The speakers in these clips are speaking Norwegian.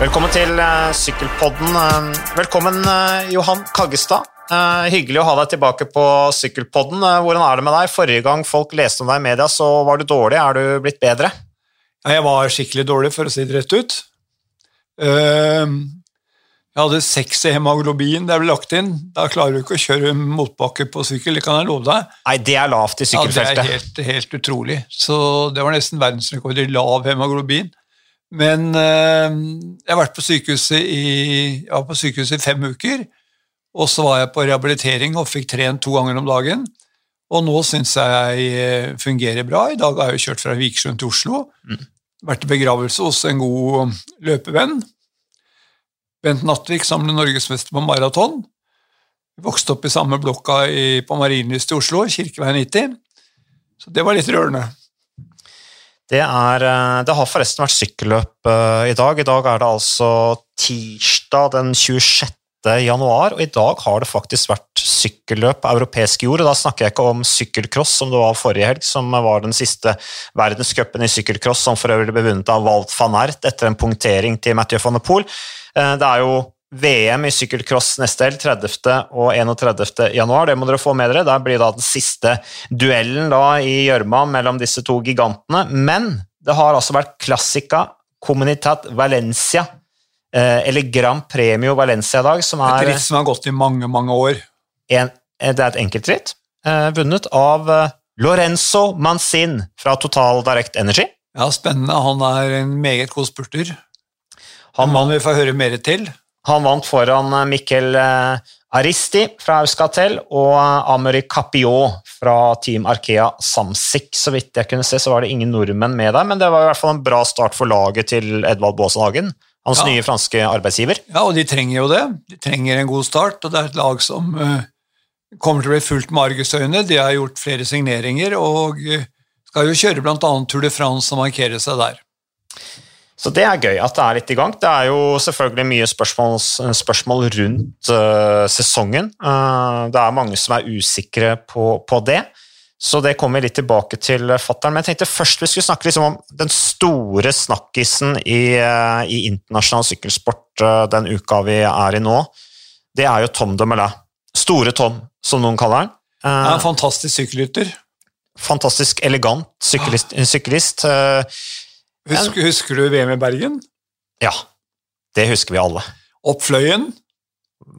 Velkommen til uh, Sykkelpodden. Uh, velkommen, uh, Johan Kaggestad. hyggelig å ha deg tilbake på Sykkelpodden. hvordan er det med deg? Forrige gang folk leste om deg i media, så var du dårlig. Er du blitt bedre? Jeg var skikkelig dårlig, for å si det rett ut. jeg hadde seks i hemoglobin, det ble lagt inn. Da klarer du ikke å kjøre motbakke på sykkel, det kan jeg love deg. Nei, det er lavt i sykkelfeltet. Ja, det er helt, helt utrolig. Så det var nesten verdensrekord i lav hemoglobin. Men øh, jeg har vært på sykehuset, i, ja, på sykehuset i fem uker. Og så var jeg på rehabilitering og fikk trent to ganger om dagen. Og nå syns jeg jeg fungerer bra. I dag har jeg kjørt fra Vikersund til Oslo. Mm. Vært i begravelse hos en god løpevenn. Bent Nattvik, som ble norgesmester på maraton. Vokste opp i samme blokka i, på Marienlyst i Oslo, Kirkeveien 90. Så det var litt rørende. Det, er, eh, det har forresten vært sykkelløp eh, i dag. I dag er det altså tirsdag den 26. januar, og i dag har det faktisk vært sykkelløp på europeisk jord. og Da snakker jeg ikke om sykkelcross, som det var forrige helg, som var den siste verdenscupen i sykkelcross, som for øvrig ble vunnet av Walt van Ert etter en punktering til Mathieu van der Poel. Eh, det er jo VM i sykkelcross neste helg, 30. og 31. januar. Det må dere få med dere. Der blir da den siste duellen da i gjørma mellom disse to gigantene. Men det har altså vært Classica Comunitat Valencia, eh, eller Grand Premio Valencia i dag, som er Et ritt som har gått i mange, mange år. En, det er et enkeltritt, eh, vunnet av eh, Lorenzo Manzin fra Total Direct Energy. Ja, spennende. Han er en meget god spurter. Han må vi få høre mer til. Han vant foran eh, Mikkel eh, Aristi fra Euskatel og eh, Capio fra Team Arkea Samsic. Så vidt jeg kunne se, så var det ingen nordmenn med der, men det var i hvert fall en bra start for laget til Edvald Baasen Hagen, hans ja. nye franske arbeidsgiver. Ja, og de trenger jo det. De trenger en god start, og det er et lag som uh, kommer til å bli fullt med argusøyne. De har gjort flere signeringer og uh, skal jo kjøre bl.a. Tour de France og markere seg der. Så det er gøy at det er litt i gang. Det er jo selvfølgelig mye spørsmål, spørsmål rundt uh, sesongen. Uh, det er mange som er usikre på, på, det. Så det kommer vi litt tilbake til, fattern. Men jeg tenkte først vi skulle snakke liksom om den store snakkisen i, uh, i internasjonal sykkelsport den uka vi er i nå. Det er jo Tom de Melin. Store Tom, som noen kaller han. Uh, en fantastisk sykkelrytter. Fantastisk elegant syklist. syklist. Husker, husker, du VM i Bergen? Ja, det husker vi alle. Oppfløyen?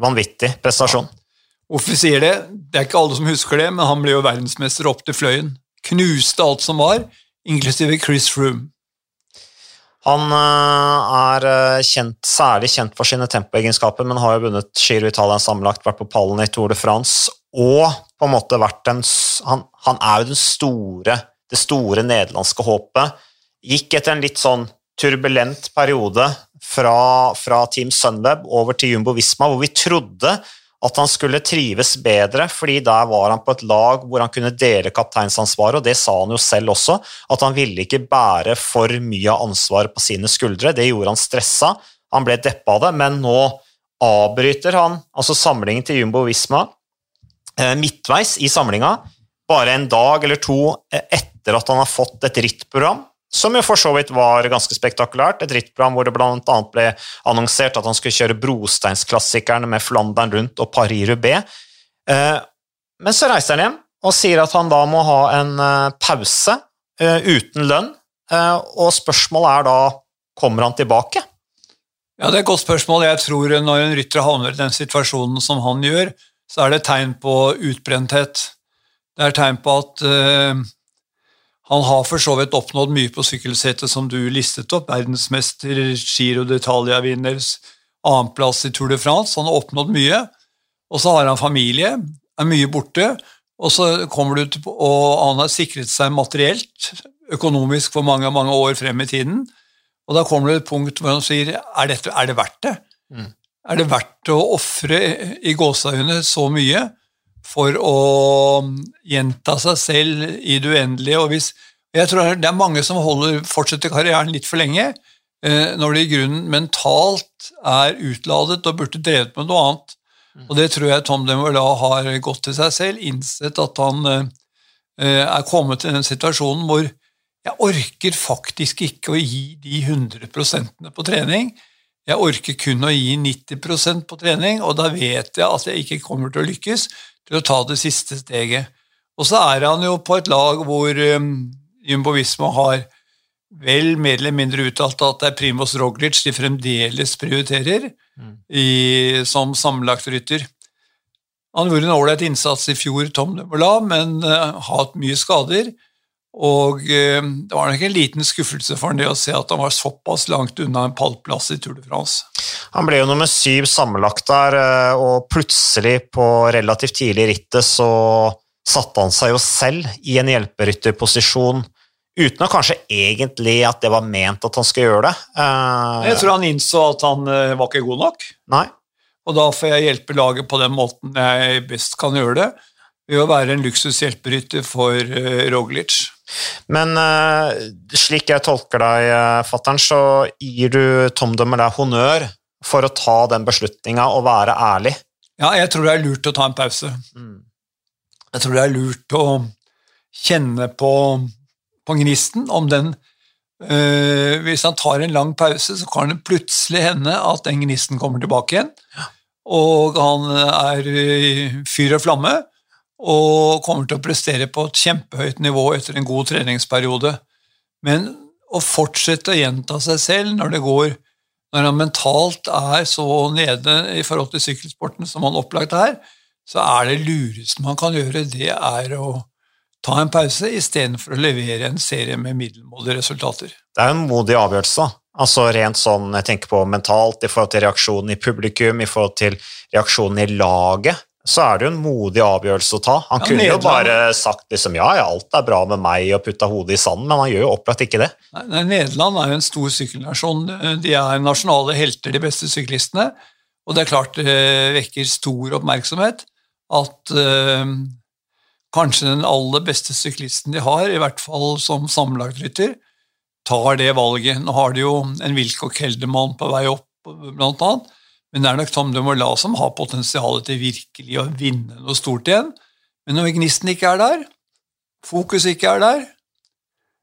Vanvittig prestasjon. Hvorfor sier det? Det er ikke alle som husker det, men han ble jo verdensmester opp til Fløyen. Knuste alt som var, inklusive Chris Froome. Han eh, er eh, kjent, særlig kjent for sine tempoegenskaper, men har jo vunnet Giro Italia sammenlagt, vært på pallen i Tour de France, og på en måte vært den Han, han er jo den store, det store nederlandske håpet gikk etter en litt sånn turbulent periode fra, fra Team Sunweb over til Jumbo Visma, hvor vi trodde at han skulle trives bedre, fordi der var han på et lag hvor han kunne dele kapteinsansvaret, og det sa han jo selv også, at han ville ikke bære for mye av ansvaret på sine skuldre. Det gjorde han stressa, han ble deppa av det, men nå avbryter han altså samlingen til Jumbo Visma eh, midtveis i samlinga, bare en dag eller to etter at han har fått et rittprogram som jo for så vidt var ganske spektakulært. Et rittprogram hvor det bl.a. ble annonsert at han skulle kjøre brosteinsklassikerne med Flandern rundt og Paris-Roubais. Eh, men så reiser han hjem og sier at han da må ha en eh, pause eh, uten lønn. Og spørsmålet er da kommer han tilbake? Ja, Det er et godt spørsmål. Jeg tror når en rytter havner i den situasjonen som han gjør, så er det tegn på utbrenthet. Det er tegn på at han har for så vidt oppnådd mye på sykkelsettet, som du listet opp. Verdensmester, Giro d'Italia-vinner, annenplass i Tour de France. Han har oppnådd mye. Og så har han familie, er mye borte. Og så kommer du til, og han har sikret seg materielt, økonomisk for mange mange år frem i tiden. Og da kommer det et punkt hvor han sier er, dette, er det verdt det? Mm. Er det verdt å ofre i gåseøynene så mye? For å gjenta seg selv i det uendelige. og hvis, Jeg tror det er mange som holder, fortsetter karrieren litt for lenge, eh, når de i grunnen mentalt er utladet og burde drevet med noe annet. Mm. Og Det tror jeg Tom Demola har gått til seg selv, innsett at han eh, er kommet til den situasjonen hvor jeg orker faktisk ikke å gi de 100% på trening. jeg orker kun å gi 90% på trening, og da vet jeg at jeg ikke kommer til å lykkes til å ta det siste steget. Og så er han jo på et lag hvor um, Jumbo Visma har vel mer eller mindre uttalt at det er Primoz Roglic de fremdeles prioriterer mm. i, som sammenlagtrytter. Han gjorde en ålreit innsats i fjor, Tom Dumoulin, men uh, har hatt mye skader. Og eh, det var nok en liten skuffelse for han det å se at han var såpass langt unna en pallplass i Tour de France. Han ble jo nummer syv sammenlagt der, eh, og plutselig, på relativt tidlig i rittet, så satte han seg jo selv i en hjelperytterposisjon, uten å kanskje egentlig at det var ment at han skulle gjøre det. Eh, jeg tror han innså at han var ikke god nok. Nei. Og da får jeg hjelpe laget på den måten jeg best kan gjøre det ved å være en luksushjelperytter for uh, Roglic. Men uh, slik jeg tolker deg, uh, fattern, så gir du Tom Dømmer deg honnør for å ta den beslutninga og være ærlig? Ja, jeg tror det er lurt å ta en pause. Mm. Jeg tror det er lurt å kjenne på, på gnisten, om den uh, Hvis han tar en lang pause, så kan det plutselig hende at den gnisten kommer tilbake igjen. Ja. Og han er fyr og flamme og kommer til å prestere på et kjempehøyt nivå etter en god treningsperiode. Men å fortsette å gjenta seg selv når det går når han mentalt er så nede i forhold til sykkelsporten som han opplagt er, så er det lureste man kan gjøre, det er å ta en pause istedenfor å levere en serie med middelmådige resultater. Det er en modig avgjørelse. Altså rent sånn jeg tenker på mentalt, i forhold til reaksjonen i publikum, i forhold til reaksjonen i laget så er det jo en modig avgjørelse å ta. Han ja, kunne Nederland. jo bare sagt liksom, ja, ja, alt er bra med meg og putta hodet i sanden, men han gjør jo opplagt ikke det. Nei, Nederland er jo en stor sykkelnasjon. De er nasjonale helter, de beste syklistene. Og det er klart det vekker stor oppmerksomhet at uh, kanskje den aller beste syklisten de har, i hvert fall som sammenlagtrytter, tar det valget. Nå har de jo en Wilcoch Heldemann på vei opp, blant annet men det er nok Tom de Mola som har potensialet til virkelig å vinne noe stort igjen. Men når gnisten ikke er der, fokuset ikke er der,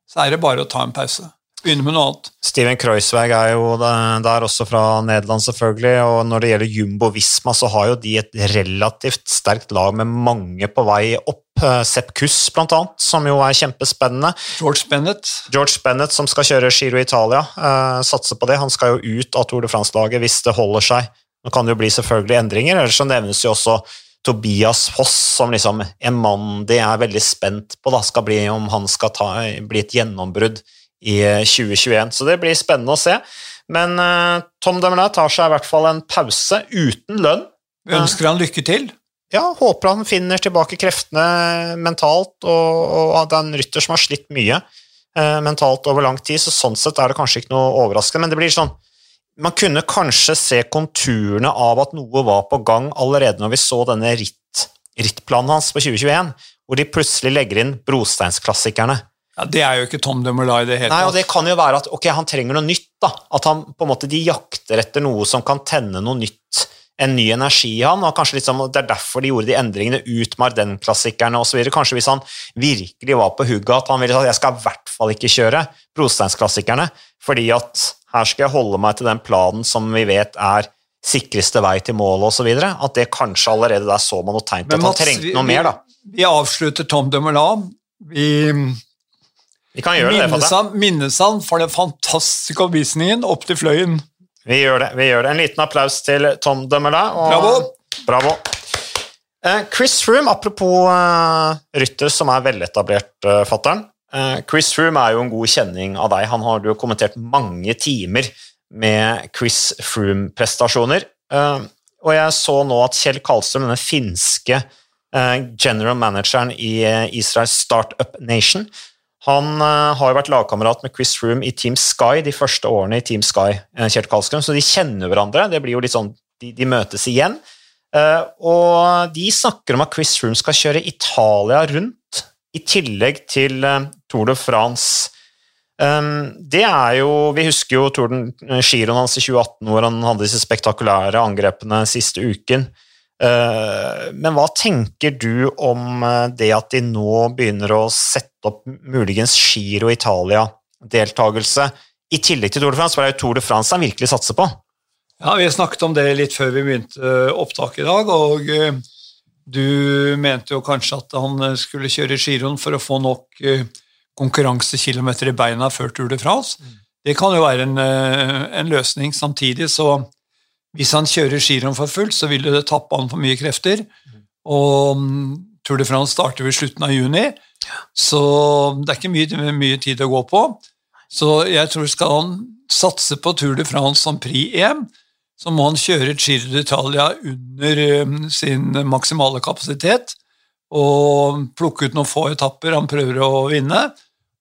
så er det bare å ta en pause. Begynne med noe annet. Steven Kreuzweig er jo der også fra Nederland, selvfølgelig. Og når det gjelder Jumbo Visma, så har jo de et relativt sterkt lag med mange på vei opp. Eh, Sepp Kuss, blant annet, som jo er kjempespennende. George Bennett. George Bennett, som skal kjøre Giro Italia. Eh, satser på det. Han skal jo ut av Tour de France-laget hvis det holder seg. Nå kan det jo bli selvfølgelig endringer, ellers så nevnes jo også Tobias Foss som liksom en mann de er veldig spent på da, skal bli om han skal ta, bli et gjennombrudd i 2021. Eh, så det blir spennende å se. Men uh, Tom Demerlin tar seg i hvert fall en pause uten lønn. Ønsker han lykke til. Ja, håper han finner tilbake kreftene mentalt, og, og det er en rytter som har slitt mye uh, mentalt over lang tid, så sånn sett er det kanskje ikke noe overraskende, men det blir sånn man kunne kanskje se konturene av at noe var på gang allerede når vi så denne ritt, rittplanen hans på 2021, hvor de plutselig legger inn brosteinsklassikerne. Ja, Det er jo ikke Tom de i det hele Nei, og Det kan jo være at ok, han trenger noe nytt. da, At han på en måte de jakter etter noe som kan tenne noe nytt. En ny energi i han, og kanskje liksom, Det er derfor de gjorde de endringene ut med Ardennes-klassikerne osv. Kanskje hvis han virkelig var på hugget at han ville sagt jeg skal i hvert fall ikke kjøre brosteinsklassikerne, fordi at her skal jeg holde meg til den planen som vi vet er sikreste vei til målet osv. At det kanskje allerede der så man noe tegn til at han trengte noe vi, mer. da. Vi avslutter Tom de Merlan. Vi vi kan gjøre minnes det, han, minnes han for den fantastiske oppvisningen opp til Fløyen. Vi gjør det. vi gjør det. En liten applaus til Tom Dømmerla. Bravo! Bravo. Eh, Chris Froome, apropos uh, rytter som er veletablert, uh, fattern. Uh, Chris Froome er jo en god kjenning av deg. Han har jo kommentert mange timer med Chris Froome-prestasjoner. Og jeg så nå at Kjell Karlstrøm, denne finske general manageren i Israels Startup Nation, han uh, har jo vært lagkamerat med Chris Froome i Team Sky de første årene i Team Sky, Kjert Kjell Karlstrøm, så de kjenner hverandre. Det blir jo litt sånn, De, de møtes igjen. Uh, og de snakker om at Chris Froome skal kjøre Italia rundt, i tillegg til Tour de France. Um, det er jo Vi husker jo Touren, giroen hans i 2018, hvor han hadde disse spektakulære angrepene siste uken. Eh, men hva tenker du om eh, det at de nå begynner å sette opp muligens Giro Italia-deltakelse, i tillegg til Tour de France? For det er jo Tour de France han virkelig satser på. Ja, Vi snakket om det litt før vi begynte opptaket i dag. og eh, Du mente jo kanskje at han eh, skulle kjøre giroen for å få nok eh, konkurransekilometer i beina før Tour de France. Mm. Det kan jo være en, en, løsning. Samtidig så hvis han kjører skirenn for fullt, så vil det tappe han for mye krefter. Mm. Og mm, Tour de France starter ved slutten av juni, så det er ikke mye, mye tid å gå på. Så jeg tror skal han satse på Tour de France som pri-EM, så må han kjøre Giro d'Italia under um, sin maksimale kapasitet og plukke ut noen få etapper han prøver å vinne,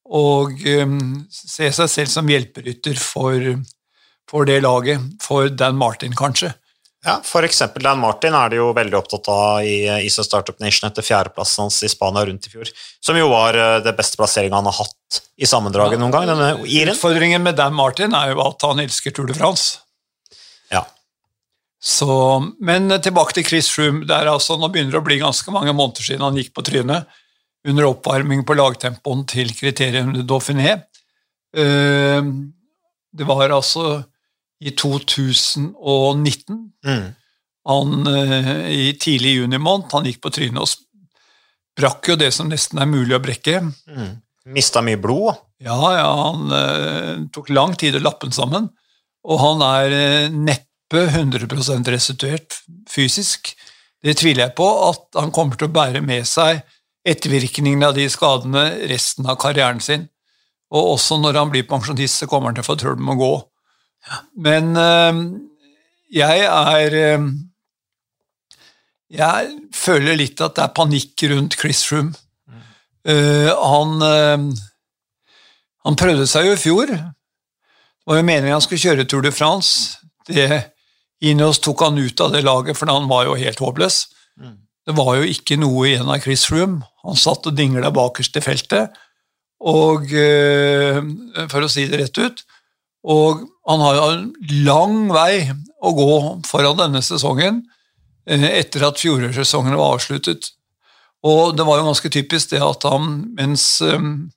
og um, se seg selv som hjelperytter for, for det laget, for Dan Martin, kanskje. Ja, eksempel Dan Martin er det jo veldig opptatt av i ISO Startup Nation etter fjerdeplassen hans i Spania rundt i fjor, som jo var uh, det beste plasseringa han har hatt i sammendraget ja, noen gang. Denne Iren. Utfordringen med Dan Martin er jo at han elsker Tour de France. Ja. Så, men tilbake til Chris Froome. Altså, nå begynner det å bli ganske mange måneder siden han gikk på trynet under oppvarming på lagtempoen til kriterium Dauphiné. Uh, det var altså i 2019. Mm. Han, uh, I tidlig juni måned. Han gikk på trynet og brakk jo det som nesten er mulig å brekke. Mm. Mista mye blod? Ja, ja han uh, tok lang tid å lappe den sammen. Og han er uh, neppe 100% restituert fysisk. Det tviler jeg på, at han kommer til å bære med seg ettervirkningene av de skadene resten av karrieren sin. Og også når han blir pensjonist, så kommer han til å få trøbbel med å gå. Men uh, jeg er uh, Jeg føler litt at det er panikk rundt Chris Froome. Uh, han, han prøvde seg jo i fjor. Det var jo meningen han skulle kjøre Tour de France. Det Ineos tok han ut av det laget, for han var jo helt håpløs. Mm. Det var jo ikke noe igjen av Chris Froome. Han satt og dingla bakerst i feltet. Og for å si det rett ut og han har jo en lang vei å gå foran denne sesongen eh, etter at fjorårssesongen var avsluttet. Og det var jo ganske typisk det at han, mens um,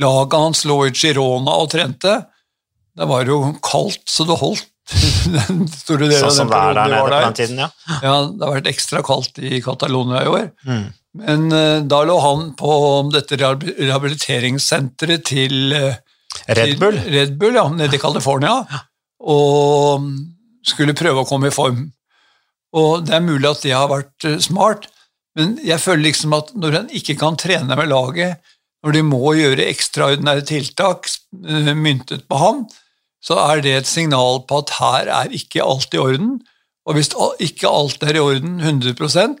laget hans lå i Girona og trente, det var jo kaldt så det holdt. den store delen sånn som det er der nede på den tiden, ja. ja. Det har vært ekstra kaldt i Catalonia i år. Mm. Men uh, da lå han på dette rehabiliteringssenteret til uh, Red Bull? Red Bull, ja, nede i California, og skulle prøve å komme i form. Og Det er mulig at det har vært eh, smart, men jeg føler liksom at når en ikke kan trene med laget, når de må gjøre ekstraordinære tiltak eh, myntet på ham, så er det et signal på at her er ikke alt i orden. Og hvis ikke alt er i orden 100%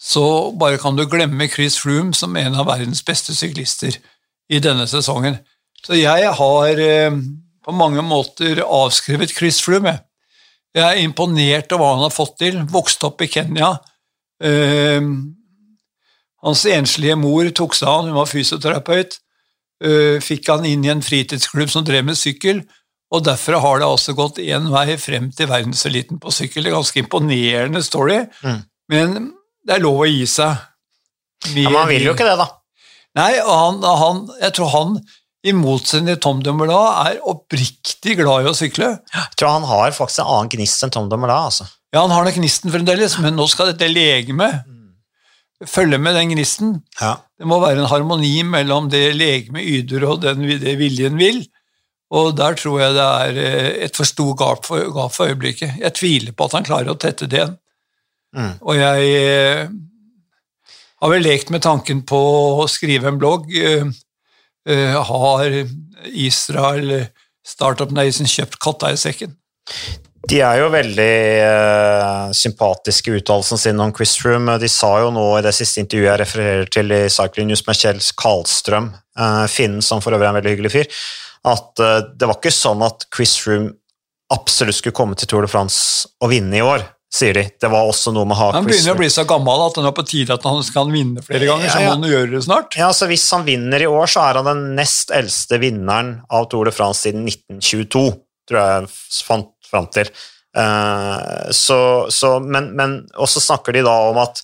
så bare kan du glemme Chris Froome som en av verdens beste syklister i denne sesongen. Så jeg har eh, på mange måter avskrevet Chris Froome. Jeg er imponert over hva han har fått til. Vokste opp i Kenya. Eh, hans enslige mor tok seg av han, hun var fysioterapeut. Eh, fikk han inn i en fritidsklubb som drev med sykkel, og derfra har det altså gått én vei frem til verdenseliten på sykkel. Det er ganske imponerende story, mm. men det er lov å gi seg. Vi, ja, Man vil jo ikke det, da. Nei, og han, han, jeg tror han i motsetning til Tom Dumoulin, er oppriktig glad i å sykle. Jeg tror han har faktisk en annen gnist enn Tom Dumoulin. Altså. Ja, han har nok gnisten fremdeles, men nå skal dette legemet følge med den gnisten. Ja. Det må være en harmoni mellom det legemet yter og den, det viljen vil. Og der tror jeg det er eh, et for stort gap for, gap for øyeblikket. Jeg tviler på at han klarer å tette det igjen. Mm. Og jeg eh, har vel lekt med tanken på å skrive en blogg. Eh, Eh, har Israel, Startup Nation, kjøpt katta i sekken? De er jo veldig uh, sympatiske i uttalelsen sin om Quizroom. De sa jo nå i det siste intervjuet jeg refererer til i Cycling News med Kjell Karlstrøm, uh, finnen som for øvrig er en veldig hyggelig fyr, at uh, det var ikke sånn at Quizroom absolutt skulle komme til Tour de France og vinne i år sier de. Det var også noe med å ha Han begynner å bli så gammel at det er på tide at han skal vinne flere ganger. Ja, ja. så må han gjøre det snart. Ja, så Hvis han vinner i år, så er han den nest eldste vinneren av Tour de France siden 1922, tror jeg fant fram til. Uh, så, så, men, men også snakker de da om at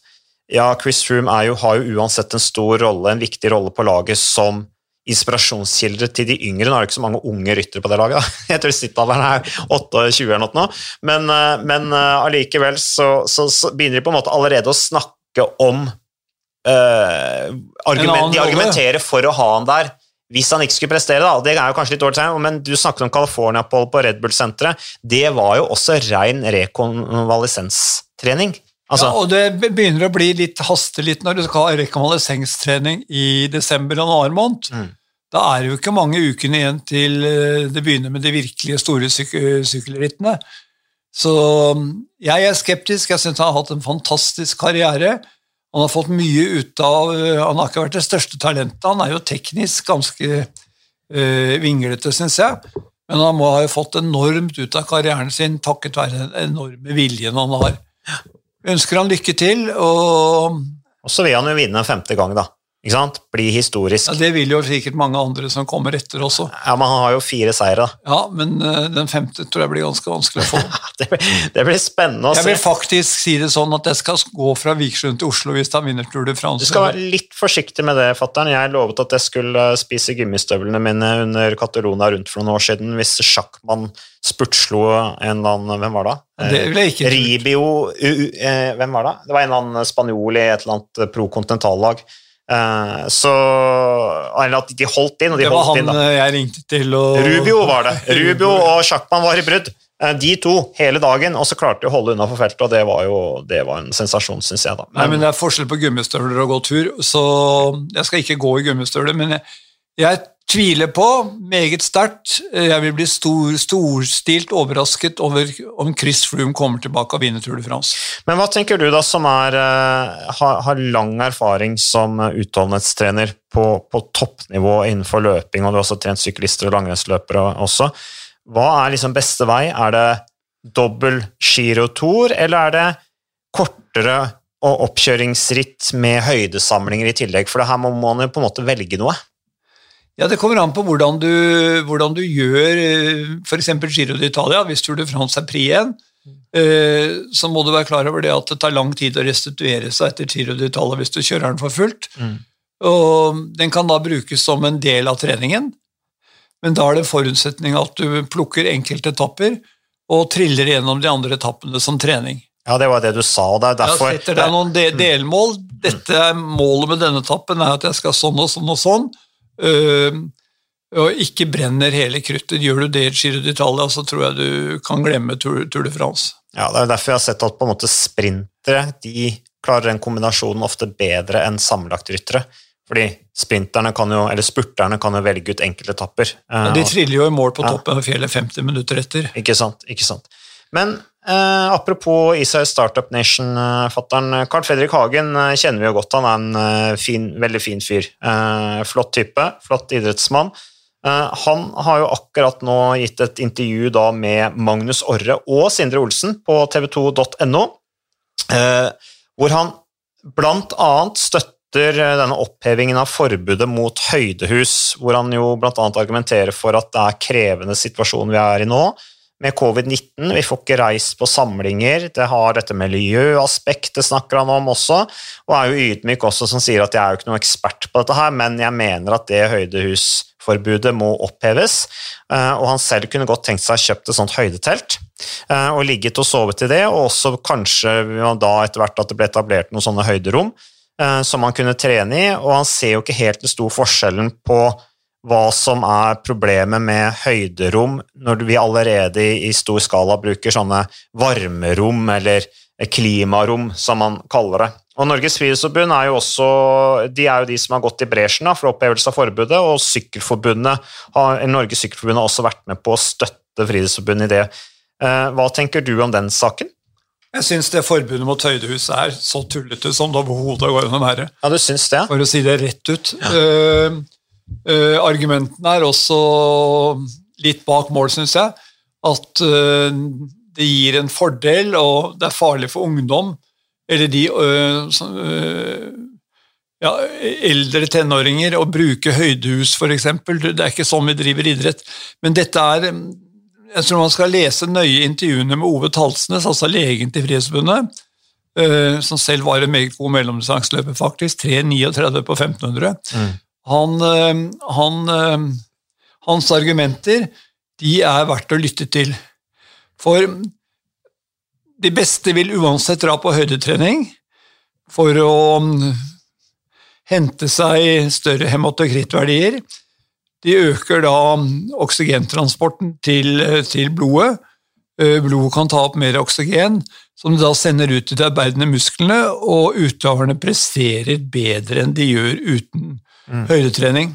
ja, Chris Froome har jo uansett en stor rolle, en viktig rolle på laget som inspirasjonskilder til de yngre. Nå er det ikke så mange unge ryttere på det laget. Da. Jeg tror snittalderen er 28 eller noe, men, eh, men eh, allikevel så, så, så, begynner de på en måte allerede å snakke om uh, argument, De argumenterer for å ha han der hvis han ikke skulle prestere, da, det er jo kanskje litt dårlig tegn, men du snakket om California-opphold på Red Bull-senteret, det var jo også rein rekonvalisenstrening. Altså. Ja, og det begynner å bli litt hastelig når du skal ha rekonvalesenstrening i desember og januar måned. Mm. Da er det jo ikke mange ukene igjen til eh, det begynner med de virkelige store syk sykkelrittene. Så mm, jeg er skeptisk. Jeg syns han har hatt en fantastisk karriere. Han har fått mye ut av eh, Han har ikke vært det største talentet, han er jo teknisk ganske øh, vinglete, syns jeg. Men han må ha fått enormt ut av karrieren sin takket være den enorme viljen han har ønsker han lykke til. Og, og så vil han jo vinne en femte gang, da. Ikke sant? Bli historisk. Ja, Det vil jo sikkert mange andre som kommer etter også. Ja, Men han har jo fire seire. Ja, men uh, den femte tror jeg blir ganske vanskelig å få. det, blir, det, blir, spennende å se. Jeg vil faktisk si det sånn at jeg skal gå fra Vikersund til Oslo hvis han vinner Tour de France. Du skal være litt forsiktig med det, fatter'n. Jeg lovet at jeg skulle spise gummistøvlene mine under Catalona rundt for noen år siden hvis sjakkmann spurtslo en eller annen Hvem var det? Det vil jeg ikke Ribio u, u, eh, Hvem var det? Det var en eller annen spanjol i et eller annet pro kontinentallag. Uh, så at de holdt inn, og de det var holdt han inn. Eh, jeg ringte til og... Rubio var det. Rubio og Sjakkmann var i brudd. Uh, de to hele dagen, og så klarte de å holde unna for feltet, og det var jo det var en sensasjon, syns jeg. da. Men, Nei, men Det er forskjell på gummistøvler og gå tur, så jeg skal ikke gå i gummistøvler. Men jeg, jeg tviler på, meget sterkt. Jeg vil bli stor, storstilt overrasket over om Chris Froome kommer tilbake og vinner Tour de France. Men hva tenker du, da, som er, uh, har, har, lang erfaring som utholdenhetstrener på, på, toppnivå innenfor løping, og du har også trent syklister og langrennsløpere også. Hva er liksom beste vei? Er det dobbel girotour, eller er det kortere og oppkjøringsritt med høydesamlinger i tillegg? For det her må man jo på en måte velge noe. Ja, Det kommer an på hvordan du, hvordan du gjør eh, f.eks. Giro d'Italia. Hvis Tour de France er pri igjen, eh, så må du være klar over det at det tar lang tid å restituere seg etter Giro d'Italia hvis du kjører den for fullt. Mm. Og Den kan da brukes som en del av treningen, men da er det forutsetning at du plukker enkeltetapper og triller gjennom de andre etappene som trening. Ja, det var det du sa. og det er derfor... Jeg setter deg noen delmål. Dette Målet med denne etappen er at jeg skal sånn og sånn og sånn. Og ikke brenner hele kruttet. Gjør du det i Giro d'Italia, så tror jeg du kan glemme Tour, Tour, de France. Ja, Det er derfor jeg har sett at på en måte sprintere de klarer den kombinasjonen ofte bedre enn sammenlagtryttere. Fordi sprinterne kan jo, eller spurterne kan jo velge ut enkeltetapper. Ja, de triller jo i mål på toppen av fjellet 50 minutter etter. Ikke sant, ikke sant. Men eh, apropos Isai Startup Nation-fatteren. Carl Fredrik Hagen eh, kjenner vi jo godt. Han er en eh, fin, veldig fin fyr. Eh, flott type, flott idrettsmann. Eh, han har jo akkurat nå gitt et intervju da med Magnus Orre og Sindre Olsen på tv2.no, eh, hvor han blant annet støtter denne opphevingen av forbudet mot høydehus, hvor han jo blant annet argumenterer for at det er krevende situasjonen vi er i nå med covid-19. Vi får ikke reist på samlinger. Det har dette miljøaspektet snakker han om også, og er jo ydmyk også som sier at jeg er jo ikke noen ekspert på dette her, men jeg mener at det høydehusforbudet må oppheves. Eh, og han selv kunne godt tenkt seg å kjøpt et sånt høydetelt eh, og ligget og sovet i det, og også kanskje da etter hvert at det ble etablert noen sånne høyderom eh, som han kunne trene i, og han ser jo ikke helt den store forskjellen på hva som er problemet med høyderom, når vi allerede i stor skala bruker sånne varmerom eller klimarom, som man kaller det. Og Norges Friluftsforbund er jo også de er jo de som har gått i bresjen for opphevelse av forbudet, og Sykkelforbundet, Norges Sykkelforbund har også vært med på å støtte Friluftsforbundet i det. Eh, hva tenker du om den saken? Jeg syns det forbudet mot høydehus er så tullete som det overhodet går an å være. Ja, du syns det? For å si det rett ut. Ja. Uh, Uh, argumentene er også litt bak mål, syns jeg. At uh, det gir en fordel, og det er farlig for ungdom, eller de som, ja, eldre tenåringer, å bruke høydehus, f.eks. Det er ikke sånn vi driver idrett. Men dette er Jeg tror man skal lese nøye intervjuene med Ove Talsnes, altså legen til Frihetsforbundet, som selv var en meget god mellomdistanseløper, faktisk. 3,39 på 1500. Mm. Han, eh, han, eh, hans argumenter de er verdt å lytte til. For de beste vil uansett dra på høydetrening for å mm, hente seg større hematokrittverdier. De øker da mm, oksygentransporten til, til blodet. Eh, blodet kan ta opp mer oksygen, som de da sender ut til de arbeidende musklene, og utøverne presterer bedre enn de gjør uten mm. høydetrening.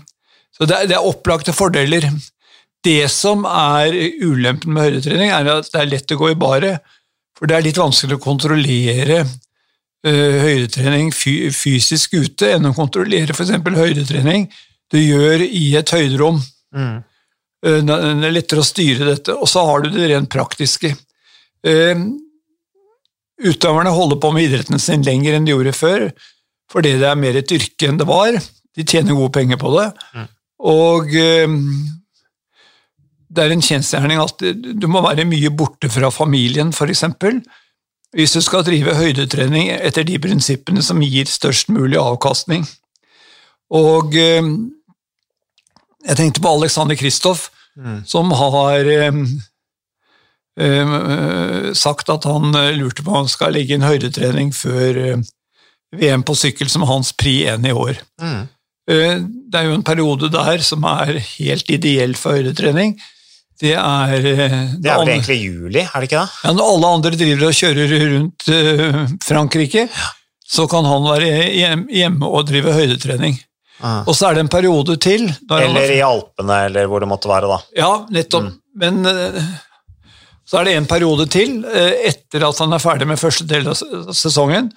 Så det er, det er, opplagte fordeler. Det som er ulempen med høydetrening, er at det er lett å gå i baret, for det er litt vanskelig å kontrollere uh, høydetrening fysisk ute enn å kontrollere f.eks. høydetrening du gjør i et høyderom. Mm. Uh, det er lettere å styre dette. Og så har du det rent praktiske. Uh, utøverne holder på med idretten sin lenger enn de gjorde før, fordi det er mer et yrke enn det var. De tjener gode penger på det. Mm. Og det er en kjensgjerning at du må være mye borte fra familien, f.eks. Hvis du skal drive høydetrening etter de prinsippene som gir størst mulig avkastning. Og eh, jeg tenkte på Alexander Kristoff, mm. som har eh, eh, sagt at han lurte på om han skal legge inn høydetrening før VM på sykkel som hans pri 1 i år. Mm. Det er jo en periode der som er helt ideell for høydetrening. Det er eh, Det er vel egentlig juli, er det ikke det? Ja, Når alle andre driver og kjører rundt uh, Frankrike, så kan han være hjemme og drive høydetrening. Ah. Og så er det en periode til Eller i Alpene, eller hvor det måtte være, da. Ja, nettopp. Mm. Men så er det en periode til etter at han er ferdig med første del av sesongen,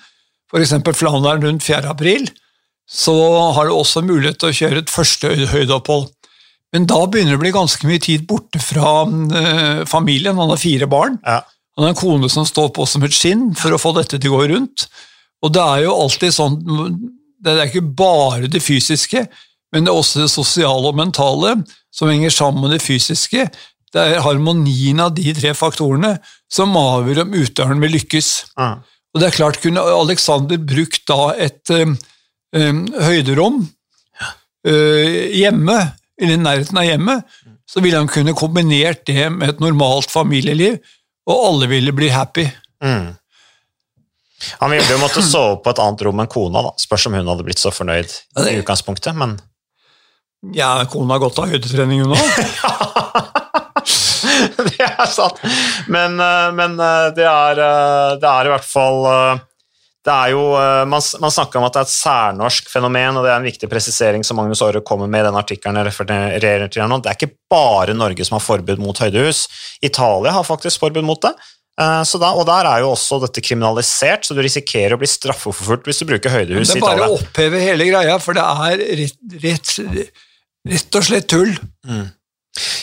f.eks. Flandern rundt 4. april, så har du også mulighet til å kjøre et første høydeopphold. Men da begynner det å bli ganske mye tid borte fra uh, familien. Han har fire barn. Ja. Han har en kone som står på som et skinn for å få dette til å gå rundt. Og det er jo alltid sånn Det er ikke bare det fysiske, men det er også det sosiale og mentale som henger sammen med det fysiske. Det er harmonien av de tre faktorene som avgjør om utøveren vil lykkes. Ja. Og det er klart, Kunne Alexander brukt da et um, høyderom uh, hjemme eller i nærheten av hjemmet, så ville han kunne kombinert det med et normalt familieliv, og alle ville bli happy. Mm. Han ville jo måtte sove på et annet rom enn kona, da. spørs om hun hadde blitt så fornøyd ja, i utgangspunktet, men Ja, kona har gått av høydetrening, hun òg. det er sant, men, eh, men eh, det, er, eh, det, er, i hvert fall jo, er man, man, snakker om at det er et særnorsk fenomen, og det er en viktig presisering som Magnus Aare kommer med i den artikkelen jeg refererer til nå. Det er ikke bare Norge som har forbud mot høydehus. Italia har faktisk forbud mot det. Eh, da, og Der er jo også dette kriminalisert, så du risikerer å bli straffeforfulgt hvis du bruker høydehus i Italia. Det er bare å oppheve hele greia, for det er rett, rett, rett og slett tull. Mm.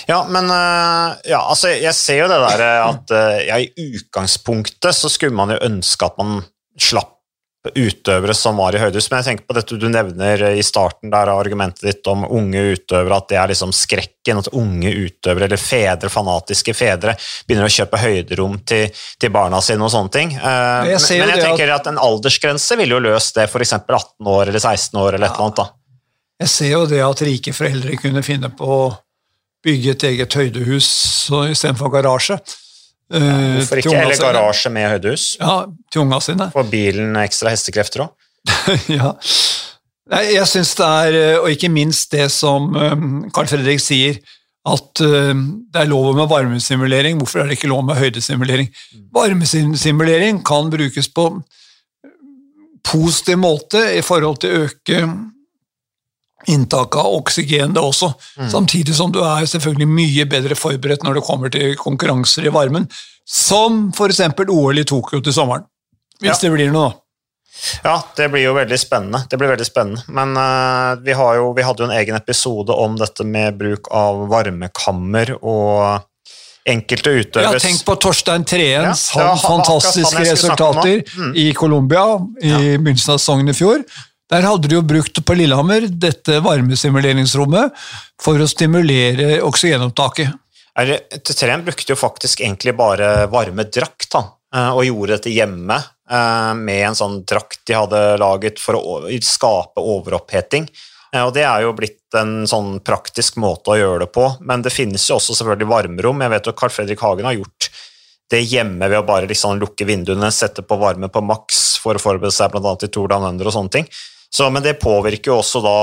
Ja, men eh, ja, altså, jeg ser jo det der at ja, i utgangspunktet så skulle man jo ønske at man slapp utøvere som var i høydehus. Men jeg tenker på dette du nevner i starten der argumentet ditt om unge utøvere, at det er liksom skrekken. At unge utøvere, eller fedre, fanatiske fedre, begynner å kjøpe høyderom til, til barna sine og sånne ting. Uh, jeg men, men jeg tenker at... at en aldersgrense ville jo løst det, f.eks. 18 år eller 16 år eller ja. et eller annet. da. Jeg ser jo det at rike foreldre kunne finne på å bygge et eget høydehus istedenfor garasje. Uh, Hvorfor ikke? Eller garasje med høydehus? Ja, til unga sine. Får bilen ekstra hestekrefter òg? ja. Jeg syns det er, eh, og ikke minst det som Carl Fredrik sier, at det er lov med varmesimulering. Hvorfor er det ikke lov med høydesimulering? Varmesimulering kan brukes på positiv måte i forhold til å øke inntak av oksygen, det også. Mm. Samtidig som du er selvfølgelig mye bedre forberedt når det kommer til konkurranser i varmen, som f.eks. OL i Tokyo til sommeren. Hvis ja. det blir noe, da. Ja, det blir jo veldig spennende. Det blir veldig spennende. Men uh, vi, jo, vi, hadde jo en egen episode om dette med bruk av varmekammer og enkelte utøvere Ja, tenk på Torstein Treens ja, fantastiske resultater mm. i Colombia i ja. begynnelsen av sesongen i fjor. Der hadde de jo brukt på Lillehammer dette varmesimuleringsrommet for å stimulere oksygenopptaket. Treen brukte jo faktisk egentlig bare varmedrakt, da, eh, og gjorde dette hjemme eh, med en sånn drakt de hadde laget for å skape overoppheting. Eh, Og det er jo blitt en sånn praktisk måte å gjøre det på, men det finnes jo også selvfølgelig varmerom. Jeg vet jo Carl Fredrik Hagen har gjort det hjemme ved å bare liksom lukke vinduene, sette på varme på maks for å forberede seg bl.a. til Tour Down og sånne ting. Så, men det påvirker jo også da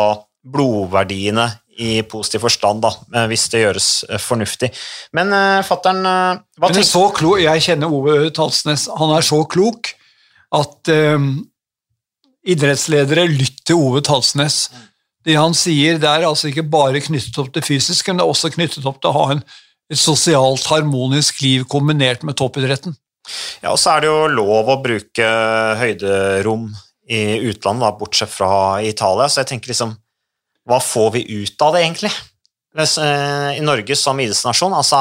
blodverdiene i positiv forstand, da, eh, hvis det gjøres eh, fornuftig. Men uh, fattern, uh, hva Men tenker så klok, jeg kjenner Ove Talsnes. Han er så klok at um, idrettsledere lytter til Ove Talsnes. Det han sier, det er altså ikke bare knyttet opp til fysisk, men det er også knyttet opp til å ha en, et sosialt harmonisk liv kombinert med toppidretten. Ja, og så er det jo lov å bruke høyderom i utlandet, da, bortsett fra Italia, så jeg tenker liksom Hva får vi ut av det, egentlig? Eh, I Norge som idrettsnasjon, altså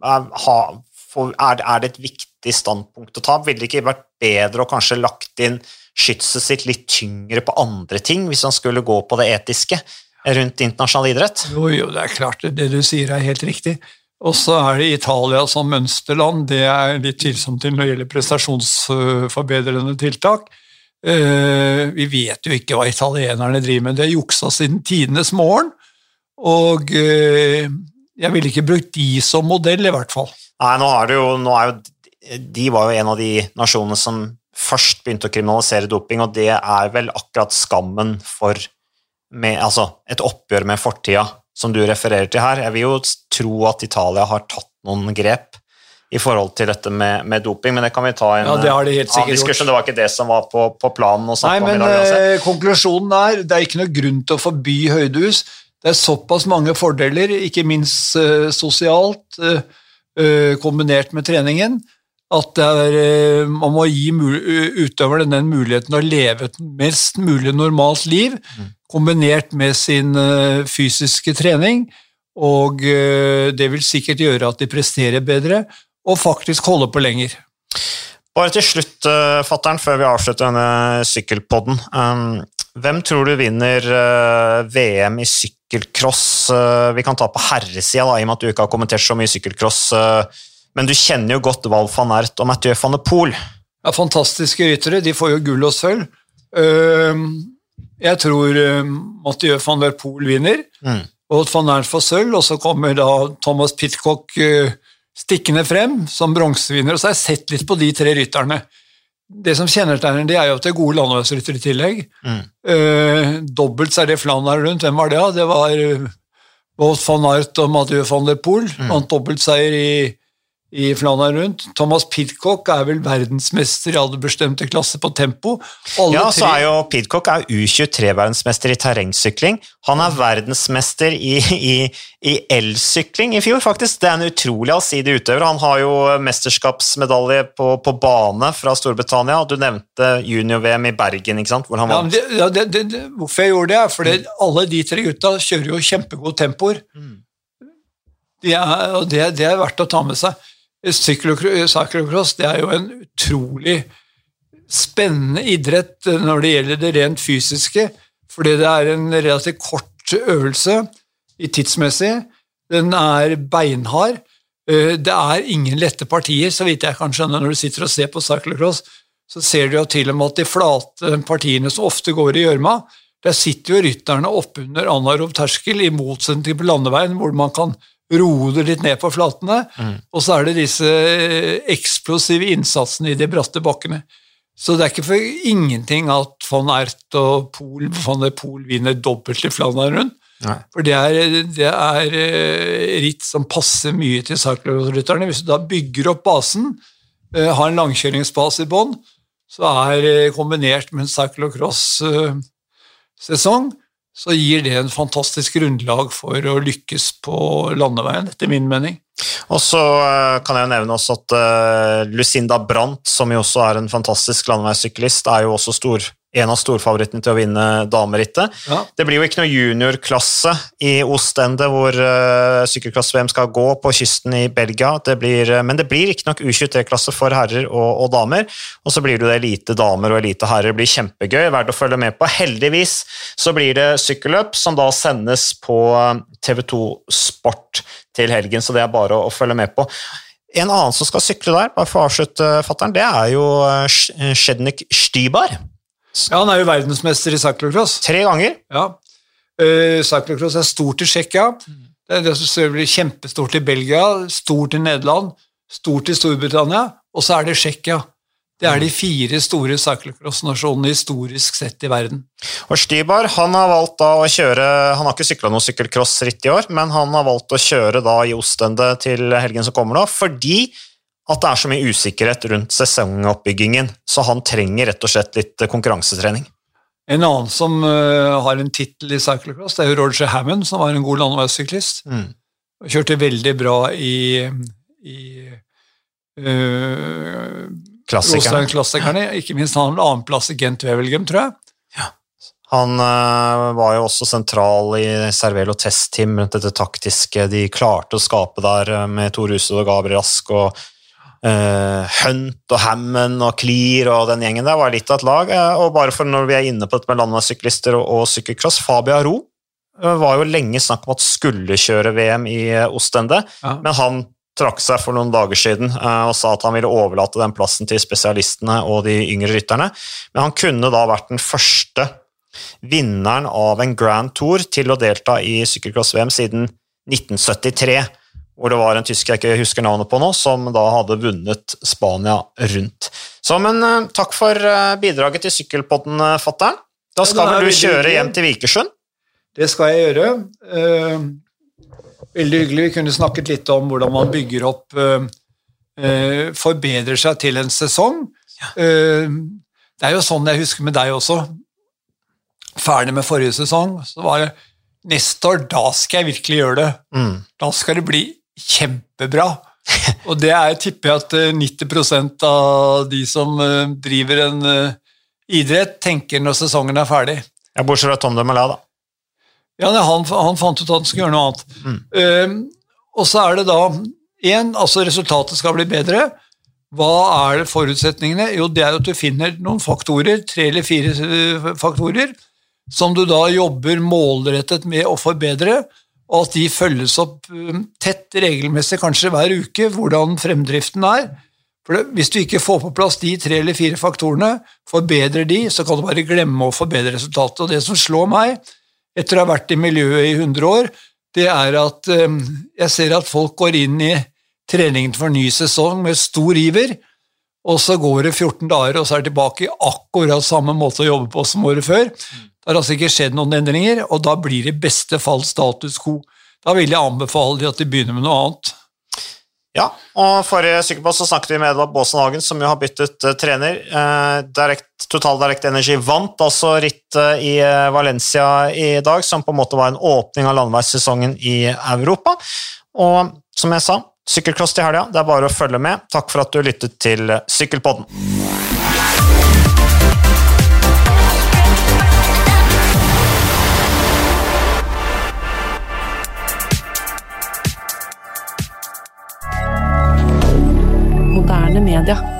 er, det et viktig standpunkt å ta? Ville det ikke vært bedre å kanskje lagt inn skytset sitt litt tyngre på andre ting, hvis han skulle gå på det etiske rundt internasjonal idrett? Jo, jo, det er klart, det, du sier er helt riktig. Og så er det Italia som mønsterland, det er litt tvilsomt når det gjelder prestasjonsforbedrende tiltak. Eh, vi vet jo ikke hva italienerne driver med, det er juksa siden tidenes morgen. Og eh, jeg ville ikke brukt de som modell, i hvert fall. Nei, nå er det jo, nå er jo De var jo en av de nasjonene som først begynte å kriminalisere doping, og det er vel akkurat skammen for med, altså, et oppgjør med fortida, som du refererer til her. Jeg vil jo tro at Italia har tatt noen grep i forhold til dette med, med doping, men det kan vi ta en Ja, det har de helt annen sikkert gjort. diskusjon. Det var ikke det som var på, på planen å Nei, om i men dag. uansett. eh, konklusjonen er det er ikke noe grunn til å forby høydehus. Det er såpass mange fordeler, ikke minst uh, sosialt, uh, uh, kombinert med treningen, at det er, eh, man må gi utøverne den muligheten å leve et mest mulig normalt liv, kombinert med sin eh, fysiske trening, og eh, det vil sikkert gjøre at de presterer bedre, og faktisk holde på lenger. Bare til slutt, uh, fattern, før vi avslutter denne sykkelpodden. Um, hvem tror du vinner eh, VM i sykkelcross? Eh, vi kan ta på herresida, da, i og med at du ikke har kommentert så mye sykkelcross. eh, men du kjenner jo godt Val van Ert og Mathieu van der Poel. Ja, fantastiske ryttere. De får jo gull og sølv. Ehm, Jeg tror eh, Mathieu van der Poel vinner, Mm. og van Ert får sølv, og så kommer da Thomas Pitcock stikkende frem som bronsevinner. Og så har jeg sett litt på de tre rytterne. Det som kjennetegner de er jo at det er gode landeveisryttere i tillegg. Mm. Uh, dobbelt så er det Flandern rundt. Hvem var det? da? Det var eh, Wout van Aert og Mathieu van der Poel. Vant dobbeltseier i, i Flandern rundt. Thomas Pidcock er vel verdensmester i aldersbestemte klasse på tempo. Alle Ja, så er jo Pidcock er U23-verdensmester i terrengsykling. Han er verdensmester i, i, i elsykling i fjor, faktisk. Det er en utrolig allsidig utøver. Han har jo mesterskapsmedalje på, på bane fra Storbritannia. Du nevnte junior-VM i Bergen, ikke sant? hvor han vant. det, ja, det, det, det, hvorfor jeg gjorde det, er fordi alle de tre gutta kjører jo kjempegode tempoer. De er, og det, det er verdt å ta med seg. Cyclocross det er jo en utrolig spennende idrett når det gjelder det rent fysiske, fordi det er en relativt kort øvelse i tidsmessig. Den er beinhard. Eh, Det er ingen lette partier, så vidt jeg kan skjønne når du sitter og ser på cyclocross. Så ser du jo til og med at de flate partiene som ofte går i gjørma, der sitter jo rytterne oppunder anarob terskel, i motsetning til på landeveien, hvor man kan roe det litt ned på flatene. Og så er det disse eh, eksplosive innsatsene i de bratte bakkene. Så det er ikke for ingenting at von Ert og Pol, van der Pol vinner dobbelt i Flandern rundt. Nei. For det er, det er eh, ritt som passer mye til cyclocross-rytterne. Hvis du da bygger opp basen, eh, har en langkjøringsbase i bånn, så er kombinert med en cyclocross-sesong, så gir det en fantastisk grunnlag for å lykkes på landeveien, etter min mening. Og så eh, kan jeg nevne også at eh, Lucinda Brandt, som jo også er en fantastisk landeveissyklist, er jo også stor, en av storfavorittene til å vinne damerittet. Ja. Det blir jo ikke noe juniorklasse i Ostende hvor uh, sykkelklasse-VM skal gå på kysten i Belgia, det blir, uh, men det blir ikke nok U23-klasse for herrer og, og damer. Og så blir det elite damer og elite herrer. Det blir kjempegøy, verdt å følge med på. Heldigvis så blir det sykkelløp som da sendes på TV2 Sport til helgen, så det er bare å, å følge med på. En annen som skal sykle der, bare for å avslutte, fatteren, det er jo eh, Shednik Stybar. Ja, han er jo verdensmester i cyclocross. Tre ganger. Ja. Uh, cyclocross er stort i Tsjekkia. Det, det blir kjempestort i Belgia, stort i Nederland, stort i Storbritannia, og så er det Tsjekkia. Det er de fire store cyclocross-nasjonene historisk sett i verden. Og Stybar han har valgt da å kjøre Han har ikke sykla noe sykkelcrossritt i år, men han har valgt å kjøre da i Ostende til helgen som kommer nå, fordi at det er så mye usikkerhet rundt sesongoppbyggingen. Så han trenger rett og slett litt konkurransetrening. En annen som uh, har en tittel i cyclocross, det er jo Roger Hammond, som var en god landeveissyklist. Mm. Kjørte veldig bra i, i uh, Klassikerne. klassikerne. Ikke minst han annenplass i Gent Wevelgem, tror jeg. Ja. Han uh, var jo også sentral i Cervelo Test-team rundt dette taktiske de klarte å skape der med Tor Hused og Gabriel Rask og uh, Hunt og Hammond og Clear og den gjengen der var litt av et lag. Uh, og bare for når vi er inne på dette med landeveissyklister og, og sykkelcross, Fabia Ro var jo lenge snakk om at skulle kjøre VM i Ostende, ja. men han trakk seg for noen dager siden og sa at han ville overlate den plassen til spesialistene og de yngre rytterne. Men han kunne da vært den første vinneren av en Grand Tour til å delta i sykkelcross-VM siden 1973 hvor det var en tysker jeg ikke husker navnet på nå, som da hadde vunnet Spania rundt. Så, men uh, takk for uh, bidraget til Sykkelpodden, uh, fatter'n. Da skal ja, vel du kjøre hjem til Vikersund? Det skal jeg gjøre. veldig hyggelig. Vi kunne snakket litt om hvordan man bygger opp Forbedrer seg til en sesong. Det er jo sånn jeg husker med deg også. Ferdig med forrige sesong, så var det neste år, da skal jeg virkelig gjøre det. Mm. Da skal det bli kjempebra. Og det er, tipper jeg at 90 eh, av de som eh, driver en eh, idrett, tenker når sesongen er ferdig. Ja, Bortsett fra Tom de Malé, da. Ja, han, han, fant ut at han skulle gjøre noe annet. Mm. Uh, og så er det da én, altså resultatet skal bli bedre. Hva er forutsetningene? Jo, det er at du finner noen faktorer, tre eller fire faktorer, som du da jobber målrettet med å forbedre og at de følges opp um, tett, regelmessig, kanskje hver uke, hvordan fremdriften er. For Hvis du ikke får på plass de tre eller fire faktorene, forbedrer de, så kan du bare glemme å forbedre resultatet. Og Det som slår meg, etter å ha vært i miljøet i 100 år, det er at um, jeg ser at folk går inn i treningen for ny sesong med stor iver, og så går det 14 dager, og så er de tilbake i akkurat samme måte å jobbe på som året før. Har altså ikke skjedd noen endringer, og da blir det i beste fall status quo. Da vil jeg anbefale de at de begynner med noe annet. Ja, og forrige sykkelpost så snakket vi med Edvard Baasen Hagen, som jo har byttet uh, trener. Uh, direkt, Total Direct Energy vant altså rittet i uh, Valencia i dag, som på en måte var en åpning av landeveissesongen i Europa. Og som jeg sa, sykkelcross til helga, det er bare å følge med. Takk for at du lyttet til Sykkelpodden. Media.